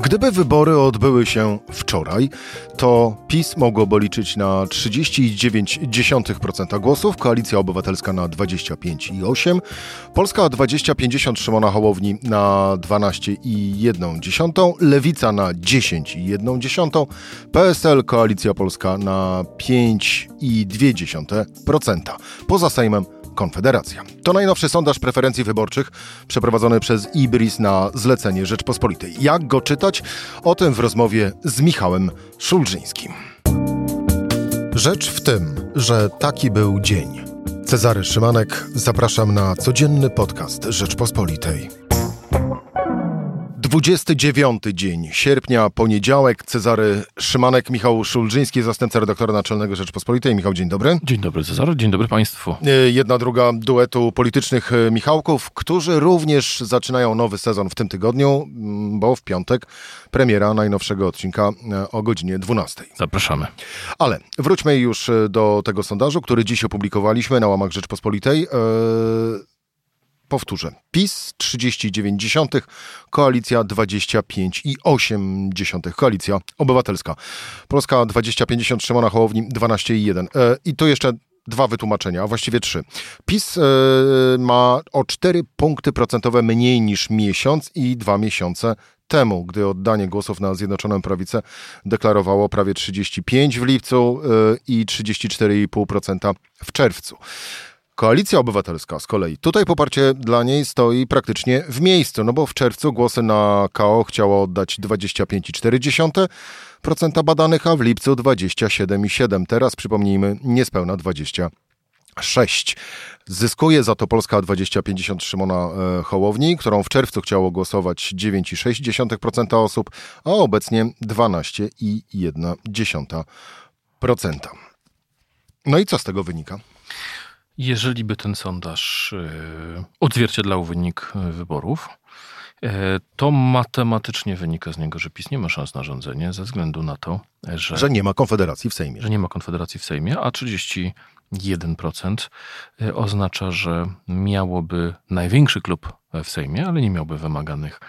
Gdyby wybory odbyły się wczoraj, to PiS mogłoby liczyć na 30,9% głosów, Koalicja Obywatelska na 25,8%, Polska 2050 Szymona Hołowni na 12,1%, Lewica na 10,1%, PSL Koalicja Polska na 5,2%. Poza Sejmem Konfederacja. To najnowszy sondaż preferencji wyborczych przeprowadzony przez Ibris na zlecenie Rzeczpospolitej. Jak go czytać? O tym w rozmowie z Michałem Szulżyńskim. Rzecz w tym, że taki był dzień. Cezary Szymanek, zapraszam na codzienny podcast Rzeczpospolitej. 29 dzień sierpnia, poniedziałek. Cezary Szymanek, Michał Szulżyński, zastępca redaktora naczelnego Rzeczpospolitej. Michał, dzień dobry. Dzień dobry Cezary, dzień dobry Państwu. E, jedna druga duetu politycznych e, Michałków, którzy również zaczynają nowy sezon w tym tygodniu, bo w piątek premiera najnowszego odcinka e, o godzinie 12. Zapraszamy. Ale wróćmy już do tego sondażu, który dziś opublikowaliśmy na łamach Rzeczpospolitej. Yy Powtórzę. PiS 30,9, Koalicja 25,8, Koalicja Obywatelska. Polska 2050, Szymona Hołowni 12,1. E, I tu jeszcze dwa wytłumaczenia, a właściwie trzy. PiS e, ma o 4 punkty procentowe mniej niż miesiąc i dwa miesiące temu, gdy oddanie głosów na Zjednoczoną Prawicę deklarowało prawie 35 w lipcu e, i 34,5% w czerwcu. Koalicja Obywatelska z kolei, tutaj poparcie dla niej stoi praktycznie w miejscu, no bo w czerwcu głosy na KO chciało oddać 25,4% badanych, a w lipcu 27,7%. Teraz przypomnijmy niespełna 26. Zyskuje za to Polska 2050 Szymona e, Hołowni, którą w czerwcu chciało głosować 9,6% osób, a obecnie 12,1%. No i co z tego wynika? Jeżeli by ten sondaż e, odzwierciedlał wynik e, wyborów, e, to matematycznie wynika z niego, że PiS nie ma szans na rządzenie ze względu na to, że, że nie ma konfederacji w Sejmie. Że nie ma konfederacji w Sejmie, a 31% oznacza, że miałoby największy klub w Sejmie, ale nie miałby wymaganych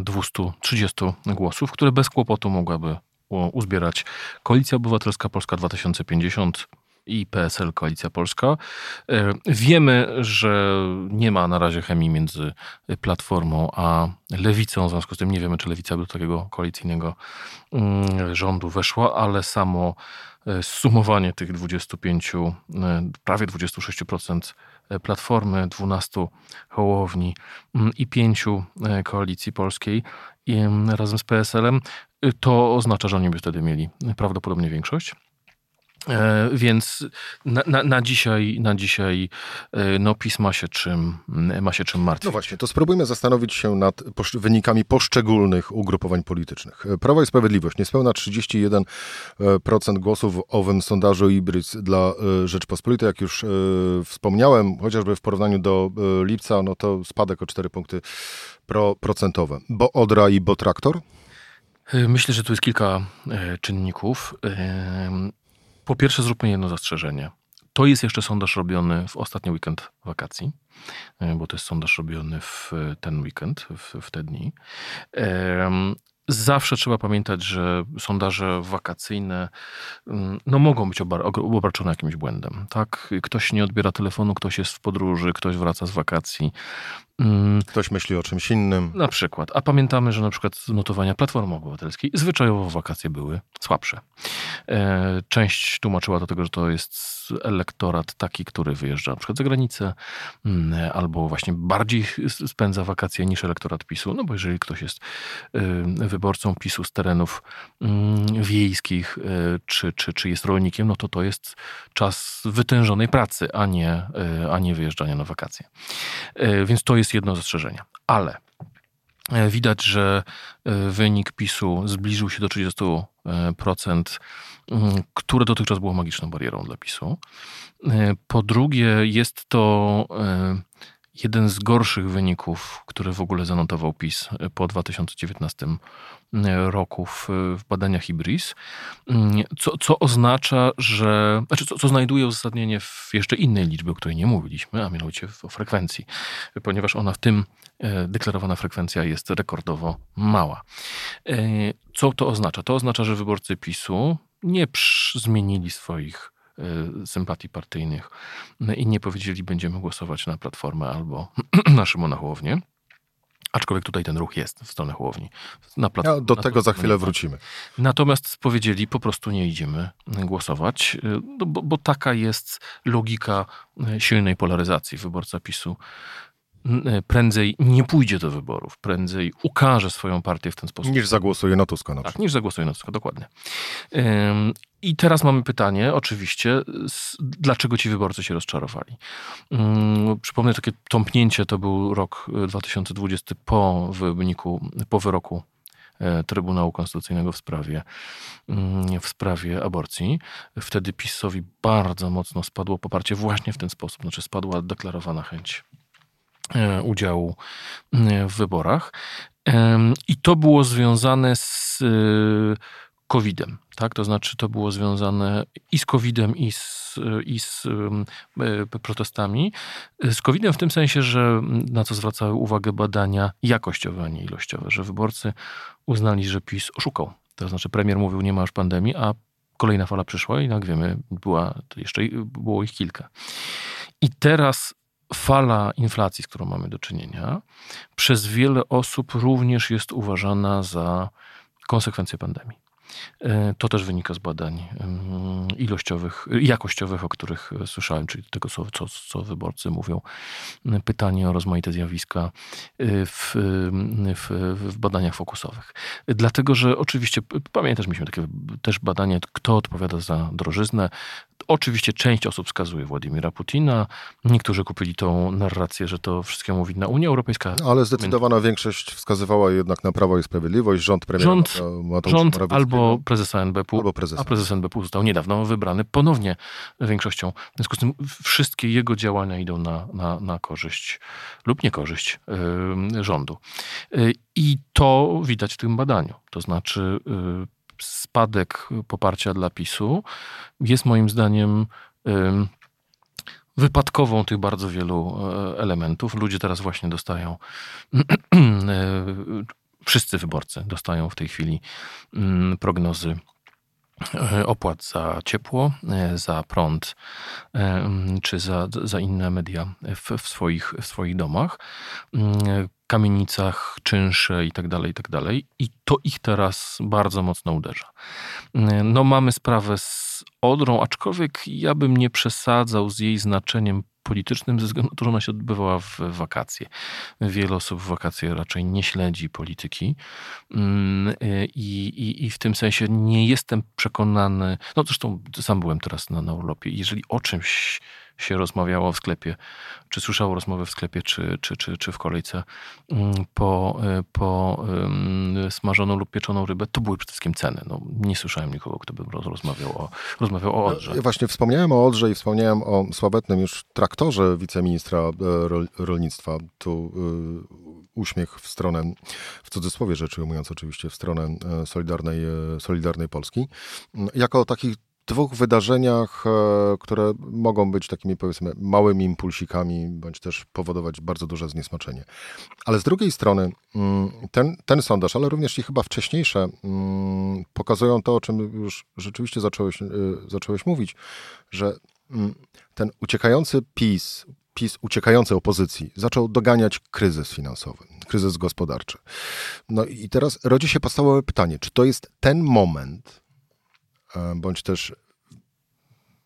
230 mm, głosów, które bez kłopotu mogłaby uzbierać Koalicja Obywatelska Polska 2050, i PSL Koalicja Polska. E, wiemy, że nie ma na razie chemii między Platformą a Lewicą, w związku z tym nie wiemy, czy Lewica do takiego koalicyjnego mm, rządu weszła, ale samo e, sumowanie tych 25, e, prawie 26% Platformy, 12 Hołowni mm, i 5 Koalicji Polskiej mm, razem z PSL-em, to oznacza, że oni by wtedy mieli prawdopodobnie większość. E, więc na, na, na, dzisiaj, na dzisiaj e, no, PiS ma się, czym, ma się czym martwić. No właśnie, to spróbujmy zastanowić się nad wynikami poszczególnych ugrupowań politycznych. E, Prawo i Sprawiedliwość, niespełna 31% głosów w owym sondażu Ibrys dla Rzeczpospolitej, jak już wspomniałem, chociażby w porównaniu do lipca, no to spadek o 4 punkty pro, procentowe. Bo Odra i Bo Traktor? Myślę, że tu jest kilka czynników. Po pierwsze, zróbmy jedno zastrzeżenie. To jest jeszcze sondaż robiony w ostatni weekend wakacji, e, bo to jest sondaż robiony w ten weekend, w, w te dni. Zawsze trzeba pamiętać, że sondaże wakacyjne mm, no, mogą być obar obarczone jakimś błędem. Tak? Ktoś nie odbiera telefonu, ktoś jest w podróży, ktoś wraca z wakacji. Mm. Ktoś myśli o czymś innym. Na przykład. A pamiętamy, że na przykład notowania Platformy Obywatelskiej zwyczajowo wakacje były słabsze. E, część tłumaczyła do tego, że to jest elektorat taki, który wyjeżdża na przykład za granicę, mm, albo właśnie bardziej spędza wakacje niż elektorat PiSu. No bo jeżeli ktoś jest y, wyborcą PiSu z terenów mm, wiejskich, y, czy, czy, czy jest rolnikiem, no to to jest czas wytężonej pracy, a nie, y, a nie wyjeżdżania na wakacje. Więc to jest jedno zastrzeżenie. Ale widać, że wynik PiSu zbliżył się do 30%, które dotychczas było magiczną barierą dla PiSu. Po drugie, jest to jeden z gorszych wyników, które w ogóle zanotował PiS po 2019 roku w, w badaniach IBRIS, co, co oznacza, że, znaczy co, co znajduje uzasadnienie w jeszcze innej liczbie, o której nie mówiliśmy, a mianowicie o frekwencji, ponieważ ona w tym e, deklarowana frekwencja jest rekordowo mała. Co to oznacza? To oznacza, że wyborcy PiSu nie zmienili swoich sympatii partyjnych i nie powiedzieli, będziemy głosować na Platformę albo na Szymona Hołownię. Aczkolwiek tutaj ten ruch jest w stronę Hołowni. Na ja do na tego za chwilę wrócimy. Natomiast powiedzieli, po prostu nie idziemy głosować, no bo, bo taka jest logika silnej polaryzacji. Wyborca PiSu prędzej nie pójdzie do wyborów, prędzej ukaże swoją partię w ten sposób. Niż zagłosuje na Tuska na Tak, niż zagłosuje na Tuska, dokładnie. I teraz mamy pytanie, oczywiście, dlaczego ci wyborcy się rozczarowali? Mm, przypomnę, takie tąpnięcie to był rok 2020 po wyniku, po wyroku e, Trybunału Konstytucyjnego w sprawie, mm, w sprawie aborcji. Wtedy PiSowi bardzo mocno spadło poparcie właśnie w ten sposób, znaczy spadła deklarowana chęć E, udziału e, w wyborach. I to było związane z e, COVID-em. Tak? To znaczy, to było związane i z COVID-em, i z, i z protestami. Z COVID-em w tym sensie, że na co zwracały uwagę badania jakościowe, a nie ilościowe, że wyborcy uznali, że PiS oszukał. To znaczy, premier mówił, nie ma już pandemii, a kolejna fala przyszła i jak wiemy, była, jeszcze było ich kilka. I teraz fala inflacji, z którą mamy do czynienia, przez wiele osób również jest uważana za konsekwencję pandemii. E, to też wynika z badań ilościowych, jakościowych, o których słyszałem, czyli tego, co, co, co wyborcy mówią. Pytanie o rozmaite zjawiska e, w, w, w, badaniach fokusowych. Dlatego, że oczywiście, pamiętasz, mieliśmy takie też badanie, kto odpowiada za drożyznę. Oczywiście część osób wskazuje Władimira Putina. Niektórzy kupili tą narrację, że to wszystkiemu winna Unia Europejska. Ale zdecydowana większość wskazywała jednak na Prawo i Sprawiedliwość, rząd premiera rząd, rząd albo prezesa NBP, albo prezesa. a prezes NBP został niedawno wybrany ponownie większością. W związku z tym wszystkie jego działania idą na, na, na korzyść lub niekorzyść yy, rządu. Yy, I to widać w tym badaniu. To znaczy yy, spadek poparcia dla PiSu jest moim zdaniem wypadkową tych bardzo wielu e, elementów. Ludzie teraz właśnie dostają, e, wszyscy wyborcy dostają w tej chwili mm, prognozy e, opłat za ciepło, za prąd czy za, za inne media w, w, swoich, w swoich domach. Mm, kamienicach, czynsze i tak dalej, i tak. I to ich teraz bardzo mocno uderza. No mamy sprawę z Odrą, aczkolwiek ja bym nie przesadzał z jej znaczeniem politycznym ze względu na to, że ona się odbywała w wakacje. Wiele osób w wakacje raczej nie śledzi polityki. Mm, i, i, i w tym sensie nie jestem przekonany, no zresztą sam byłem teraz na, na urlopie, jeżeli o czymś się rozmawiało w sklepie, czy słyszało rozmowę w sklepie, czy, czy, czy, czy w kolejce mm, po, e, po smażoną lub pieczoną rybę, to były przede wszystkim ceny. No, nie słyszałem nikogo, kto by rozmawiał o, rozmawiał o Odrze. Ja właśnie wspomniałem o Odrze i wspomniałem o sławetnym już traktorze wiceministra e, rolnictwa. Tu y, uśmiech w stronę, w cudzysłowie rzeczy ujmując oczywiście, w stronę Solidarnej, Solidarnej Polski. Jako takich dwóch wydarzeniach, e, które mogą być takimi powiedzmy małymi impulsikami, bądź też powodować bardzo duże zniesmaczenie. Ale z drugiej strony mm, ten, ten sondaż, ale również i chyba wcześniejsze, mm, pokazują to, o czym już rzeczywiście zacząłeś, e, zacząłeś mówić, że mm, ten uciekający PiS, PiS uciekający opozycji zaczął doganiać kryzys finansowy, kryzys gospodarczy. No i teraz rodzi się podstawowe pytanie, czy to jest ten moment, bądź też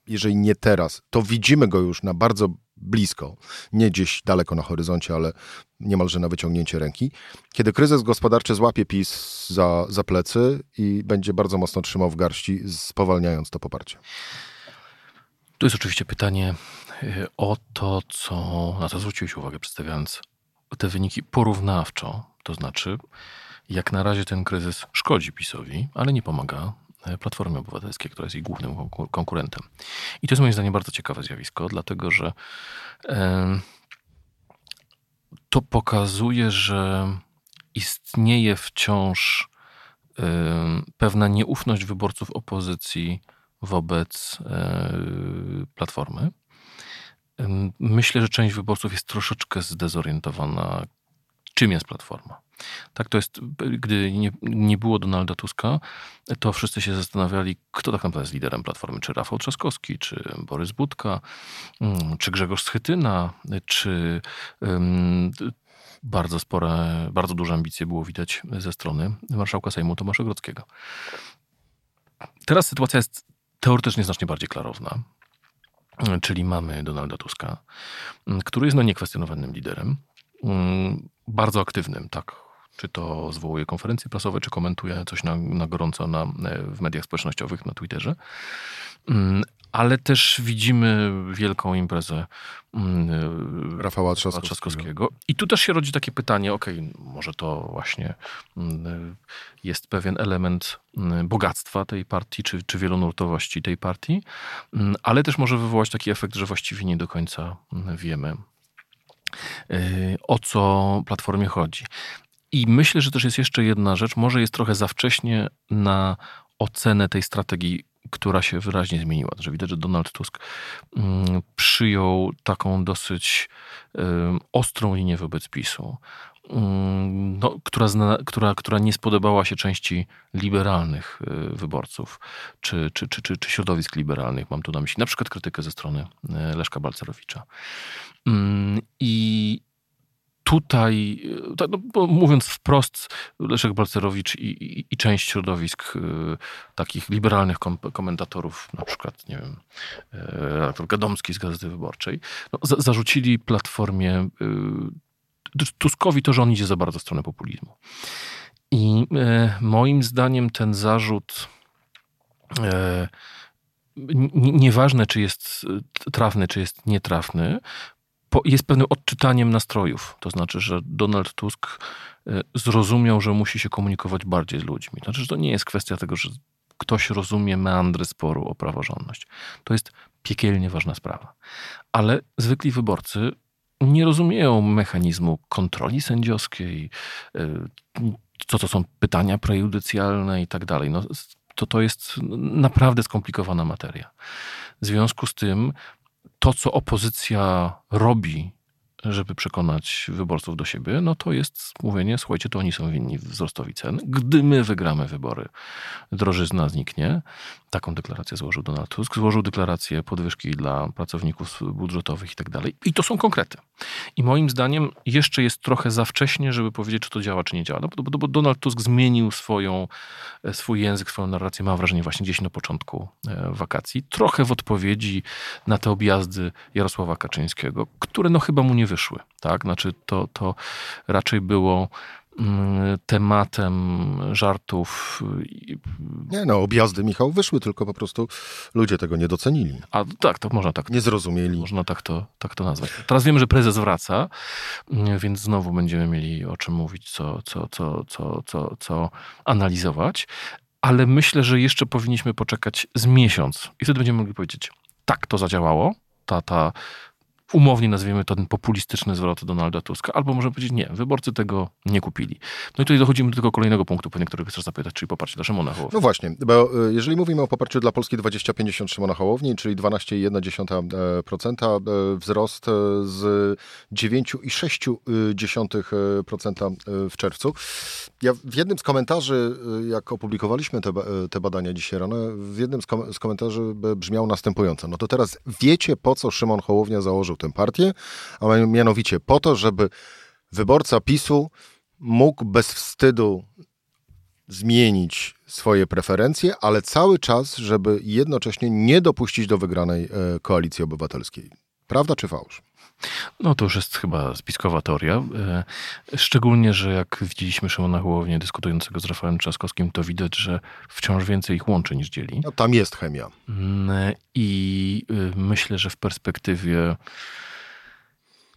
jeżeli nie teraz, to widzimy go już na bardzo blisko, nie gdzieś daleko na horyzoncie, ale niemalże na wyciągnięcie ręki, kiedy kryzys gospodarczy złapie PiS za, za plecy i będzie bardzo mocno trzymał w garści, spowalniając to poparcie. Tu jest oczywiście pytanie e, o to, co na co zwróciłeś uwagę, przedstawiając te wyniki porównawczo. To znaczy, jak na razie ten kryzys szkodzi PiSowi, ale nie pomaga E, Platformy Obywatelskiej, która jest jej głównym konkurentem. I to jest moim zdaniem bardzo ciekawe zjawisko, dlatego że to pokazuje, że istnieje wciąż pewna nieufność wyborców opozycji wobec e, Platformy. Myślę, że część wyborców jest troszeczkę zdezorientowana, czym jest Platforma. Tak, to jest, gdy nie, nie było Donalda Tuska, to wszyscy się zastanawiali, kto tak naprawdę jest liderem Platformy, czy Rafał Trzaskowski, czy Borys Budka, mm, czy Grzegorz Schytyna, czy um, bardzo spore, bardzo duże ambicje było widać ze strony marszałka Sejmu Tomasza Grodzkiego. Teraz sytuacja jest teoretycznie znacznie bardziej klarowna. Czyli mamy Donalda Tuska, który jest no niekwestionowanym liderem, bardzo aktywnym, tak. Czy to zwołuje konferencje prasowe, czy komentuje coś na, na gorąco na, w mediach społecznościowych, na Twitterze ale też widzimy wielką imprezę mm, Rafała Trzaskowskiego. Trzaskowskiego. I tu też się rodzi takie pytanie, okej, okay, może to właśnie mm, jest pewien element mm, bogactwa tej partii, czy, czy wielonurtowości tej partii, ale też może wywołać taki efekt, że właściwie nie do końca wiemy, o co Platformie chodzi. I myślę, że też jest jeszcze jedna rzecz, może jest trochę za wcześnie na ocenę tej strategii która się wyraźnie zmieniła. Że widać, że Donald Tusk mm, przyjął taką dosyć ostrą linię wobec PiSu, mm, no, która, zna, która, która nie spodobała się części liberalnych y, wyborców, czy, czy, czy, czy, czy środowisk liberalnych. Mam tu na myśli na przykład krytykę ze strony y, Leszka Balcerowicza. Mm, I, tutaj, e, tak, no, mówiąc wprost, Leszek Balcerowicz i, i, i część środowisk y, takich liberalnych kom komentatorów, na przykład, nie wiem, redaktor Gadomski z Gazety Wyborczej, no, za, zarzucili Platformie y, Tuskowi to, że on idzie za bardzo w stronę populizmu. I y, moim zdaniem ten zarzut nieważne, czy jest trafny, czy jest nietrafny, jest pewnym odczytaniem nastrojów. To znaczy, że Donald Tusk e, zrozumiał, że musi się komunikować bardziej z ludźmi. To znaczy, że to nie jest kwestia tego, że ktoś rozumie meandry sporu o praworządność. To jest piekielnie ważna sprawa. Ale zwykli wyborcy nie rozumieją mechanizmu kontroli sędziowskiej, e, co to są pytania prejudycjalne i tak dalej. No, to, to jest naprawdę skomplikowana materia. W związku z tym to, co opozycja robi żeby przekonać wyborców do siebie, no to jest mówienie, słuchajcie, to oni są winni wzrostowi cen. Gdy my wygramy wybory, drożyzna zniknie. Taką deklarację złożył Donald Tusk. Złożył deklarację podwyżki dla pracowników budżetowych i tak dalej. I to są konkrety. I moim zdaniem jeszcze jest trochę za wcześnie, żeby powiedzieć, czy to działa, czy nie działa. No, bo, bo Donald Tusk zmienił swoją, e, swój język, swoją narrację, mam wrażenie, właśnie gdzieś na początku e, wakacji. Trochę w odpowiedzi na te objazdy Jarosława Kaczyńskiego, które no chyba mu nie wyszły. Tak? Znaczy to, to raczej było tematem żartów. Nie no, objazdy Michał wyszły, tylko po prostu ludzie tego nie docenili. A tak, to można tak. Nie zrozumieli. Można tak to, tak to nazwać. Teraz wiemy, że prezes wraca, mm, więc znowu będziemy mieli o czym mówić, co, co, co, co, co, co analizować. Ale myślę, że jeszcze powinniśmy poczekać z miesiąc i wtedy będziemy mogli powiedzieć, tak to zadziałało, ta, ta umownie nazwijmy to ten populistyczny zwrot Donalda Tuska, albo możemy powiedzieć nie, wyborcy tego nie kupili. No i tutaj dochodzimy do tego kolejnego punktu, pewnie, którego chcesz zapytać, czyli poparcie dla Szymona Hołowni. No właśnie, bo e, jeżeli mówimy o poparciu dla Polski 2050 Szymona Hołowni, czyli 12,1% e, wzrost e, z 9,6% w czerwcu. Ja w jednym z komentarzy, jak opublikowaliśmy te, te badania dzisiaj rano, w jednym z komentarzy brzmiał następująco. No to teraz wiecie, po co Szymon Hołownia założył tę partię, a mianowicie po to, żeby wyborca PiSu mógł bez wstydu zmienić swoje preferencje, ale cały czas, żeby jednocześnie nie dopuścić do wygranej e, koalicji obywatelskiej. Prawda czy fałsz? No to już jest chyba spiskowa teoria. E, szczególnie, że jak widzieliśmy Szymona Hołownię dyskutującego z Rafałem Trzaskowskim, to widać, że wciąż więcej ich łączy niż dzieli. No, tam jest chemia. Mm, I y, myślę, że w perspektywie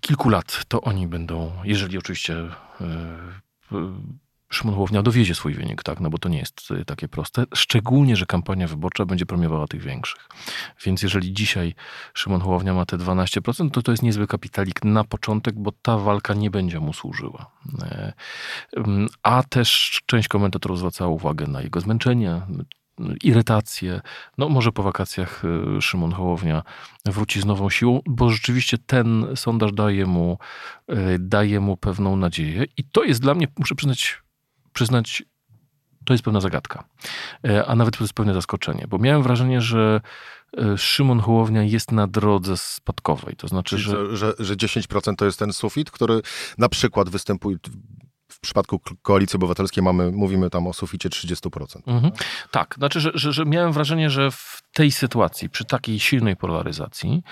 kilku lat to oni będą, jeżeli oczywiście Szymon Hołownia dowiezie swój wynik, tak? no bo to nie jest y, takie proste. Szczególnie, że kampania wyborcza będzie premiowała tych większych. Więc jeżeli dzisiaj Szymon Hołownia ma te 12%, to to jest niezły kapitalik na początek, bo ta walka nie będzie mu służyła. E, a też część komentatorów zwracała uwagę na jego zmęczenie, irytację. No może po wakacjach Szymon Hołownia wróci z nową siłą, bo rzeczywiście ten sondaż daje mu, daje mu pewną nadzieję i to jest dla mnie, muszę przyznać, przyznać to jest pewna zagadka, a nawet to jest pewne zaskoczenie, bo miałem wrażenie, że E, Szymon Hołownia jest na drodze spadkowej. To znaczy, że... że... Że 10% to jest ten sufit, który na przykład występuje w przypadku Koalicji Obywatelskiej mamy, mówimy tam o suficie 30%. Mhm. Tak, znaczy, że, że, że miałem wrażenie, że w tej sytuacji, przy takiej silnej polaryzacji,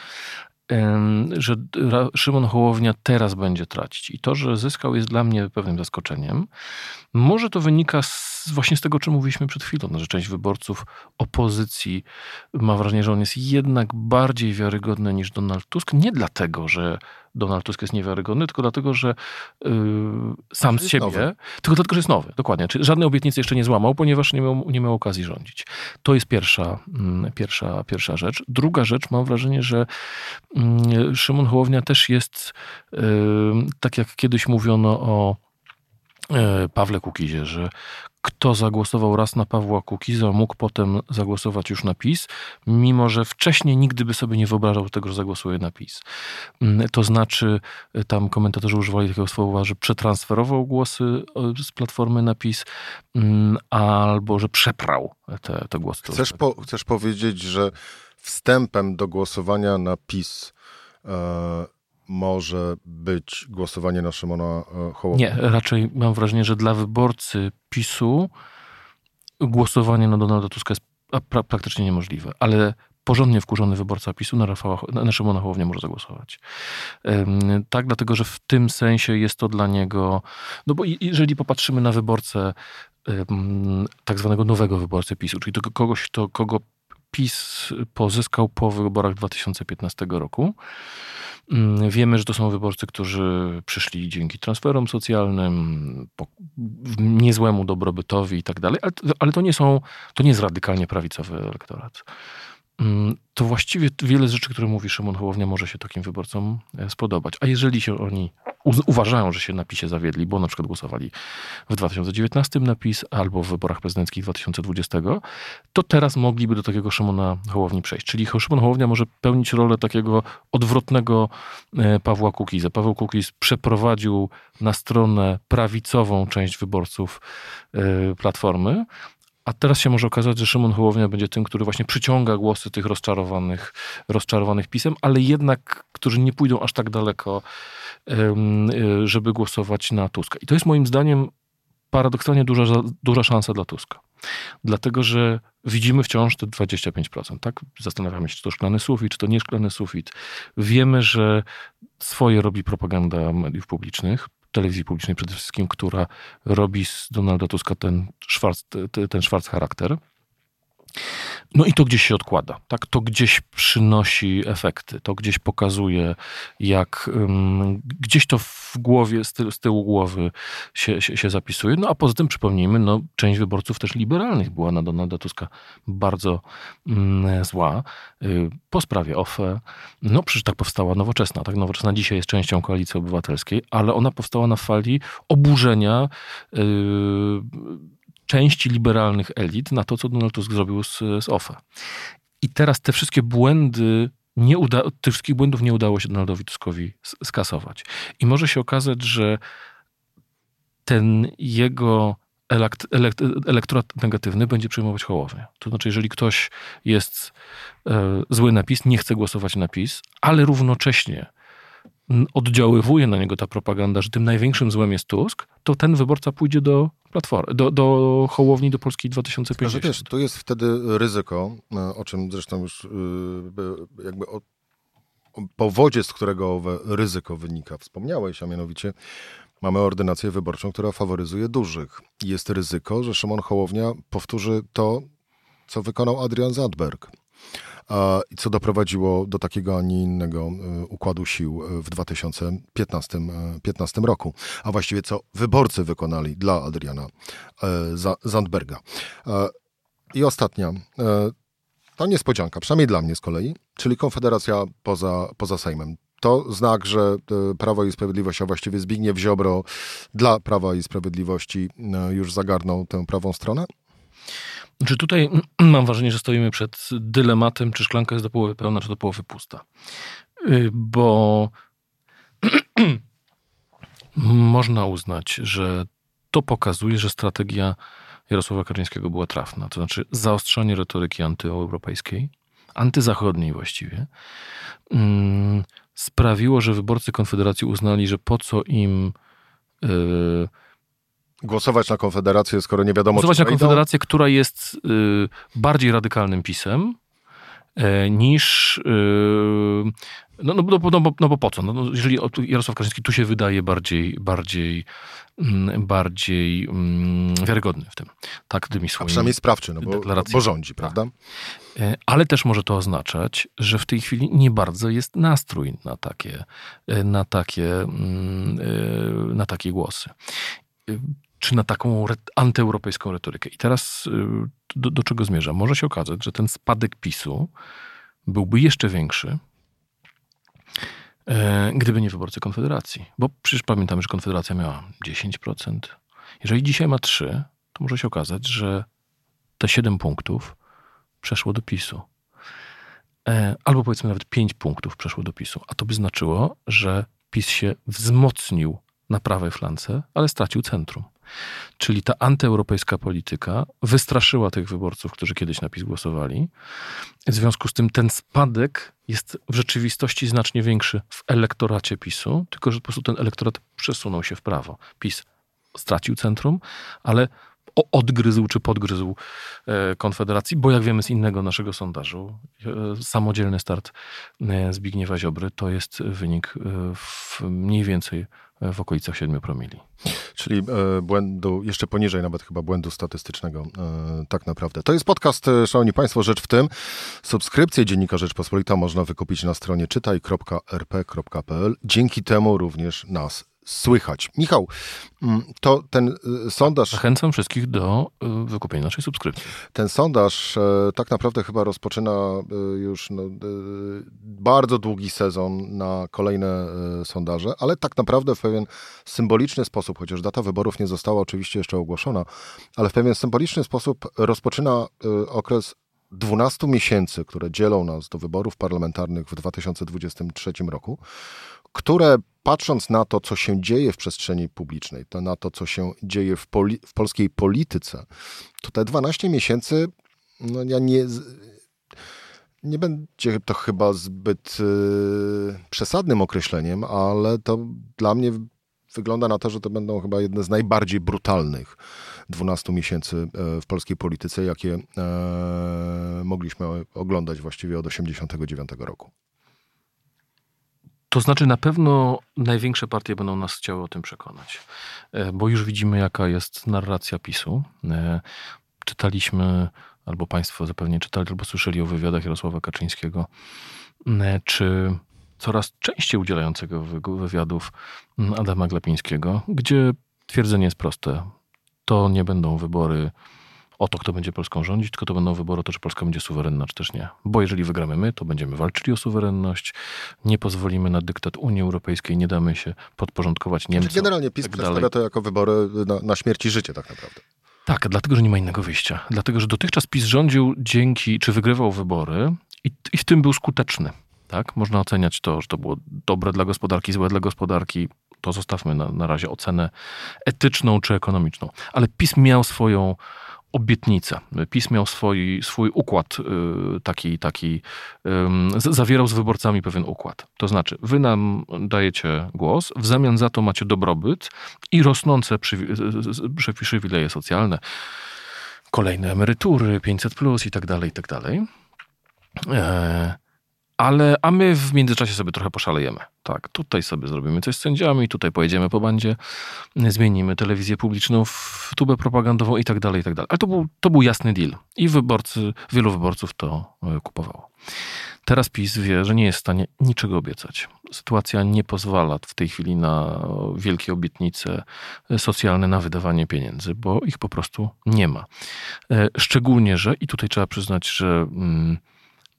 że Szymon Hołownia teraz będzie tracić. I to, że zyskał, jest dla mnie pewnym zaskoczeniem. Może to wynika z, właśnie z tego, o czym mówiliśmy przed chwilą, no, że część wyborców opozycji ma wrażenie, że on jest jednak bardziej wiarygodny niż Donald Tusk. Nie dlatego, że Donald Tusk jest niewiarygodny, tylko dlatego, że yy, sam z siebie, nowy. tylko dlatego, że jest nowy, dokładnie. Czyli żadnej obietnicy jeszcze nie złamał, ponieważ nie miał, nie miał okazji rządzić. To jest pierwsza, yy, pierwsza, pierwsza rzecz. Druga rzecz, mam wrażenie, że yy, Szymon Hołownia też jest, y, tak jak kiedyś mówiono o E, Pawle Kukizie, że kto zagłosował raz na Pawła Kukiza, mógł potem zagłosować już na PiS, mimo że wcześniej nigdy by sobie nie wyobrażał tego, że zagłosuje na PiS. Mm, to znaczy, e, tam komentatorzy używali takiego słowa, że przetransferował głosy z Platformy na PiS, mm, albo że przeprał te, te głosy. Chcesz, po, chcesz powiedzieć, że wstępem do głosowania na PiS może być głosowanie na Szymona e, Hołownię? Nie, raczej mam wrażenie, że dla wyborcy PiSu głosowanie na Donalda Tuska jest pra praktycznie niemożliwe, ale porządnie wkurzony wyborca PiSu na, Rafała, na Szymona Hołownię może zagłosować. Tak, dlatego, że w tym sensie jest to dla niego, no bo jeżeli popatrzymy na wyborcę tak zwanego nowego wyborcy PiSu, czyli to kogoś, to, kogo PiS pozyskał po wyborach 2015 roku, wiemy, że to są wyborcy, którzy przyszli dzięki transferom socjalnym, niezłemu dobrobytowi i tak dalej, ale to nie są, to nie jest radykalnie prawicowy elektorat. Mm, to właściwie wiele rzeczy, które mówi Szymon Hołownia, może się takim wyborcom e, spodobać. A jeżeli się oni uważają, że się na PiSie zawiedli, bo na przykład głosowali w 2019 na PiS albo w wyborach prezydenckich 2020, to teraz mogliby do takiego Szymona Hołowni przejść. Czyli Szymon Hołownia może pełnić rolę takiego odwrotnego e, Pawła Kukiza. Paweł Kukiz przeprowadził na stronę prawicową część wyborców e, Platformy, a teraz się może okazać, że Szymon Hołownia będzie tym, który właśnie przyciąga głosy tych rozczarowanych, rozczarowanych pisem, ale jednak, którzy nie pójdą aż tak daleko, y, żeby głosować na Tuska. I to jest moim zdaniem paradoksalnie duża, duża szansa dla Tuska. Dlatego, że widzimy wciąż te 25%. Tak? Zastanawiamy się, czy to szklany sufit, czy to nie szklany sufit. Wiemy, że swoje robi propaganda mediów publicznych telewizji publicznej przede wszystkim, która robi z Donalda Tuska ten szwarc, ten szwarc charakter. No i to gdzieś się odkłada, tak? To gdzieś przynosi efekty, to gdzieś pokazuje, jak um, gdzieś to w głowie, z, z tyłu głowy się, się, się, zapisuje. No a poza tym przypomnijmy, no, część wyborców też liberalnych była na Donalda Tuska bardzo zła. Y, po sprawie OFE, no przecież tak powstała Nowoczesna, tak? Nowoczesna dzisiaj jest częścią Koalicji Obywatelskiej, ale ona powstała na fali oburzenia y, części liberalnych elit na to, co Donald Tusk zrobił z, z OFE. I teraz te wszystkie błędy nie uda, tych wszystkich błędów nie udało się Donaldowi Tuskowi skasować. I może się okazać, że ten jego elekt, elekt, elektorat negatywny będzie przejmować Hołownię. To znaczy, jeżeli ktoś jest e, zły na PiS, nie chce głosować na PiS, ale równocześnie oddziaływuje na niego ta propaganda, że tym największym złem jest Tusk, to ten wyborca pójdzie do platformy, do, do Hołowni, do Polski 2050. Wiesz, tu jest wtedy ryzyko, e, o czym zresztą już e, jakby o powodzie, z którego owe ryzyko wynika, wspomniałeś, a mianowicie mamy ordynację wyborczą, która faworyzuje dużych. Jest ryzyko, że Szymon Hołownia powtórzy to, co wykonał Adrian Zadberg co doprowadziło do takiego, a nie innego e, układu sił e, w 2015 15 e, roku, a właściwie co wyborcy wykonali dla Adriana Zandberga. I ostatnia, to niespodzianka, przynajmniej dla mnie z kolei, czyli Konfederacja poza, poza Sejmem. To znak, że Prawo i Sprawiedliwość, a właściwie Zbigniew Ziobro dla Prawa i Sprawiedliwości już zagarnął tę prawą stronę? Czy tutaj mam wrażenie, że stoimy przed dylematem, czy szklanka jest do połowy pełna, czy do połowy pusta. Y, bo można uznać, że to pokazuje, że strategia Jarosława Kaczyńskiego była trafna. To znaczy zaostrzanie retoryki antyeuropejskiej, antyzachodniej właściwie, mm, sprawiło, że wyborcy Konfederacji uznali, że po co im yy, głosować na Konfederację, skoro nie wiadomo, głosować na Konfederację, która jest yy, bardziej radykalnym pisem, E, niż. E, no, no, no, no, no bo po co? No, no, jeżeli Jarosław Kaczyński tu się wydaje bardziej, bardziej, mm, bardziej mm, wiarygodny w tym. Tak, tymi swoimi A przynajmniej sprawczy, no bo, bo rządzi, tak. prawda? E, ale też może to oznaczać, że w tej chwili nie bardzo jest nastrój na takie, na takie, mm, na takie głosy czy na taką antyeuropejską retorykę. I teraz y, do, do czego zmierzam? Może się okazać, że ten spadek PiSu byłby jeszcze większy, e, gdyby nie wyborcy Konfederacji. Bo przecież pamiętamy, że Konfederacja miała 10%. Jeżeli dzisiaj ma 3, to może się okazać, że te 7 punktów przeszło do PiSu. E, albo powiedzmy nawet 5 punktów przeszło do PiSu. A to by znaczyło, że PiS się wzmocnił na prawej flance, ale stracił centrum. Czyli ta antyeuropejska polityka wystraszyła tych wyborców, którzy kiedyś na PiS głosowali. W związku z tym ten spadek jest w rzeczywistości znacznie większy w elektoracie PiSu, tylko że po prostu ten elektorat przesunął się w prawo. PiS stracił centrum, ale odgryzł czy podgryzł e, Konfederacji, bo jak wiemy z innego naszego sondażu, e, samodzielny start e, Zbigniewa Ziobry to jest wynik w mniej więcej w okolicach 7 promili. Czyli błędu, jeszcze poniżej nawet chyba błędu statystycznego, tak naprawdę. To jest podcast, szanowni państwo, Rzecz w tym. Subskrypcję Dziennika Rzeczpospolita można wykupić na stronie czytaj.rp.pl. Dzięki temu również nas słychać. Michał, mm, to ten y, sondaż... Zachęcam wszystkich do y, wykupienia naszej subskrypcji. Ten sondaż e, tak naprawdę chyba rozpoczyna e, już no, e, bardzo długi sezon na kolejne sondaże, ale tak naprawdę w pewien symboliczny sposób, chociaż data wyborów nie została oczywiście jeszcze ogłoszona, ale w pewien symboliczny sposób rozpoczyna okres 12 miesięcy, które dzielą nas do wyborów parlamentarnych w 2023 roku, które patrząc na to, co się dzieje w przestrzeni publicznej, to na to, co się dzieje w, poli w polskiej polityce, to te 12 miesięcy, no ja nie, nie będzie to chyba zbyt y, przesadnym określeniem, ale to dla mnie wygląda na to, że to będą chyba jedne z najbardziej brutalnych 12 miesięcy e, w polskiej polityce, jakie e, mogliśmy oglądać właściwie od 1989 roku. To znaczy, na pewno największe partie będą nas chciały o tym przekonać, e, bo już widzimy, jaka jest narracja PiSu. E, czytaliśmy, albo Państwo zapewne czytali, albo słyszeli o wywiadach Jarosława Kaczyńskiego, e, czy coraz częściej udzielającego wywiadów Adama Glapińskiego, gdzie twierdzenie jest proste. To nie będą wybory o to, kto będzie Polską rządzić, tylko to będą wybory o to, czy Polska będzie suwerenna, czy też nie. Bo jeżeli wygramy my, to będziemy walczyli o suwerenność, nie pozwolimy na dyktat Unii Europejskiej, nie damy się podporządkować znaczy, Niemcom. generalnie PiS tak przedstawia to jako wybory na, na śmierć i życie tak naprawdę. Tak, dlatego, że nie ma innego wyjścia. Dlatego, że dotychczas PiS rządził dzięki, czy wygrywał wybory i, i w tym był skuteczny. Tak? Można oceniać to, że to było dobre dla gospodarki, złe dla gospodarki. To zostawmy na, na razie ocenę etyczną czy ekonomiczną. Ale PiS miał swoją obietnica. PiS miał swój, swój układ y, taki, taki zawierał z wyborcami pewien układ. To znaczy, wy nam dajecie głos, w zamian za to macie dobrobyt i rosnące przywileje socjalne, kolejne emerytury, 500 plus i tak dalej, i tak dalej. E, ale, a my w międzyczasie sobie trochę poszalejemy. Tak, tutaj sobie zrobimy coś z sędziami, tutaj pojedziemy po bandzie, zmienimy telewizję publiczną w tubę propagandową i tak dalej, i tak dalej. Ale to był, to był jasny deal. I wyborcy, wielu wyborców to e, kupowało. Teraz PiS wie, że nie jest w stanie niczego obiecać. Sytuacja nie pozwala w tej chwili na wielkie obietnice socjalne, na wydawanie pieniędzy, bo ich po prostu nie ma. E, szczególnie, że, i tutaj trzeba przyznać, że... Mm,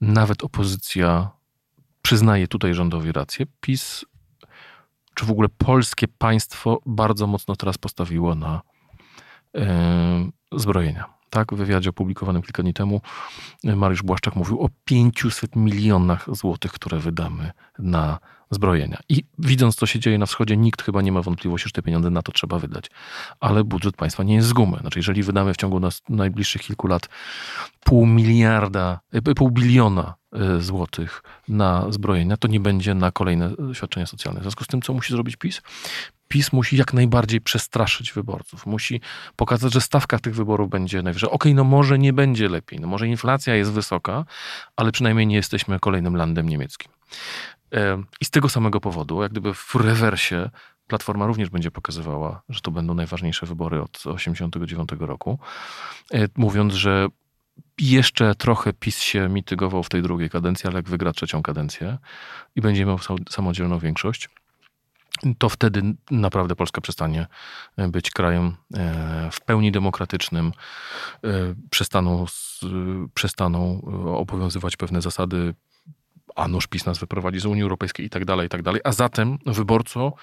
nawet opozycja przyznaje tutaj rządowi rację. PiS, czy w ogóle polskie państwo bardzo mocno teraz postawiło na yy, zbrojenia. Tak, w wywiadzie opublikowanym kilka dni temu Mariusz Błaszczak mówił o 500 milionach złotych, które wydamy na zbrojenia. I widząc, co się dzieje na wschodzie, nikt chyba nie ma wątpliwości, że te pieniądze na to trzeba wydać. Ale budżet państwa nie jest z gumy. Znaczy, jeżeli wydamy w ciągu nas, najbliższych kilku lat pół miliarda, e, pół biliona e, złotych na zbrojenia, to nie będzie na kolejne świadczenia socjalne. W związku z tym, co musi zrobić PiS? PiS musi jak najbardziej przestraszyć wyborców. Musi pokazać, że stawka tych wyborów będzie najwyższa. Okej, okay, no może nie będzie lepiej, no może inflacja jest wysoka, ale przynajmniej nie jesteśmy kolejnym landem niemieckim. I z tego samego powodu, jak gdyby w rewersie, Platforma również będzie pokazywała, że to będą najważniejsze wybory od 1989 roku, mówiąc, że jeszcze trochę PiS się mitygował w tej drugiej kadencji, ale jak wygra trzecią kadencję i będzie miał samodzielną większość, to wtedy naprawdę Polska przestanie być krajem e, w pełni demokratycznym, e, przestaną, przestaną obowiązywać pewne zasady a nóż PiS nas wyprowadzi z Unii Europejskiej i tak dalej, i tak dalej. A zatem, wyborco,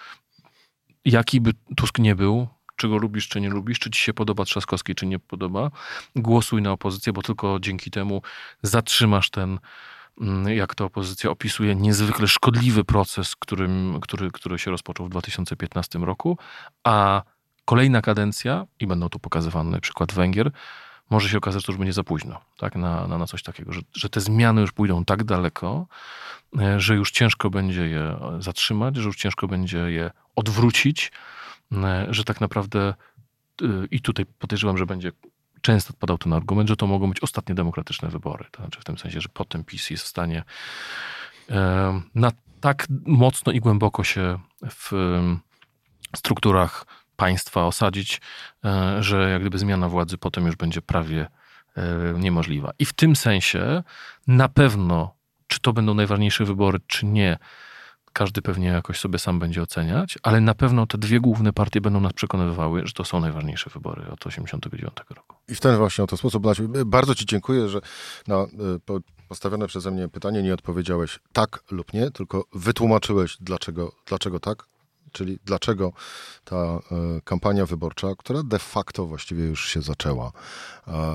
jaki by Tusk nie był, czy go lubisz, czy nie lubisz, czy ci się podoba Trzaskowski, czy nie podoba, głosuj na opozycję, bo tylko dzięki temu zatrzymasz ten, mm, jak to opozycja opisuje, niezwykle szkodliwy proces, którym, który, który się rozpoczął w 2015 roku, a kolejna kadencja, i będą tu pokazywane przykład Węgier, może się okazać, że to już będzie za późno tak, na, na, na coś takiego, że, że te zmiany już pójdą tak daleko, e, że już ciężko będzie je zatrzymać, że już ciężko będzie je odwrócić, że tak naprawdę e, i tutaj podejrzewam, że będzie często padał ten argument, że to mogą być ostatnie demokratyczne wybory. To znaczy w tym sensie, że potem PiS jest w stanie na tak mocno i głęboko się w strukturach państwa osadzić, e, że jak gdyby zmiana władzy potem już będzie prawie e, niemożliwa. I w tym sensie na pewno, czy to będą najważniejsze wybory, czy nie, każdy pewnie jakoś sobie sam będzie oceniać, ale na pewno te dwie główne partie będą nas przekonywały, że to są najważniejsze wybory od 1989 roku. I w ten właśnie oto sposób, bardzo Ci dziękuję, że na e, postawione przeze mnie pytanie nie odpowiedziałeś tak lub nie, tylko wytłumaczyłeś, dlaczego, dlaczego tak, czyli dlaczego ta e, kampania wyborcza, która de facto właściwie już się zaczęła,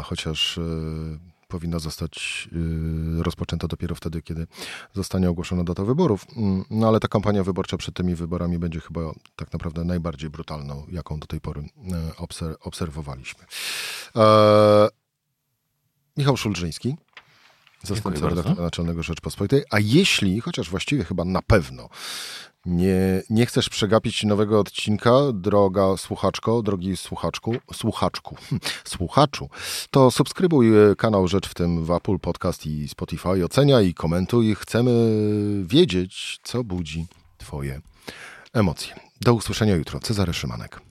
chociaż e, powinna zostać e, rozpoczęta dopiero wtedy, kiedy zostanie ogłoszona data wyborów. Mm, no ale ta kampania wyborcza przed tymi wyborami będzie chyba tak naprawdę najbardziej brutalną, jaką do tej pory obserwowaliśmy. Michał Szulżyński, zastępca redaktora naczelnego Rzeczpospolitej. A jeśli, chociaż właściwie chyba na pewno, nie, nie chcesz przegapić nowego odcinka, droga słuchaczko, drogi słuchaczku, słuchaczku, słuchaczu, to subskrybuj e, kanał Rzecz w tym w Apple Podcast i Spotify, ocenia i komentuj. Chcemy wiedzieć, co budzi Twoje emocje. Do usłyszenia jutro. Cezary Szymanek.